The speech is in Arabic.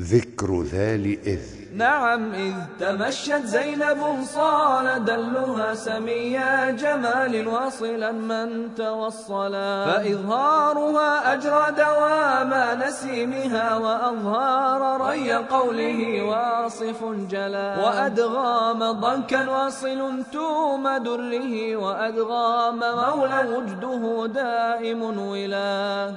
ذكر ذال إذ. نعم إذ تمشت زينب صال دلها سميا جمال واصلا من توصلا. فإظهارها أجرى دوام نسيمها وأظهار ري قوله واصف جلا. وأدغام ضنكا واصل توم دره وأدغام مولى وجده دائم ولا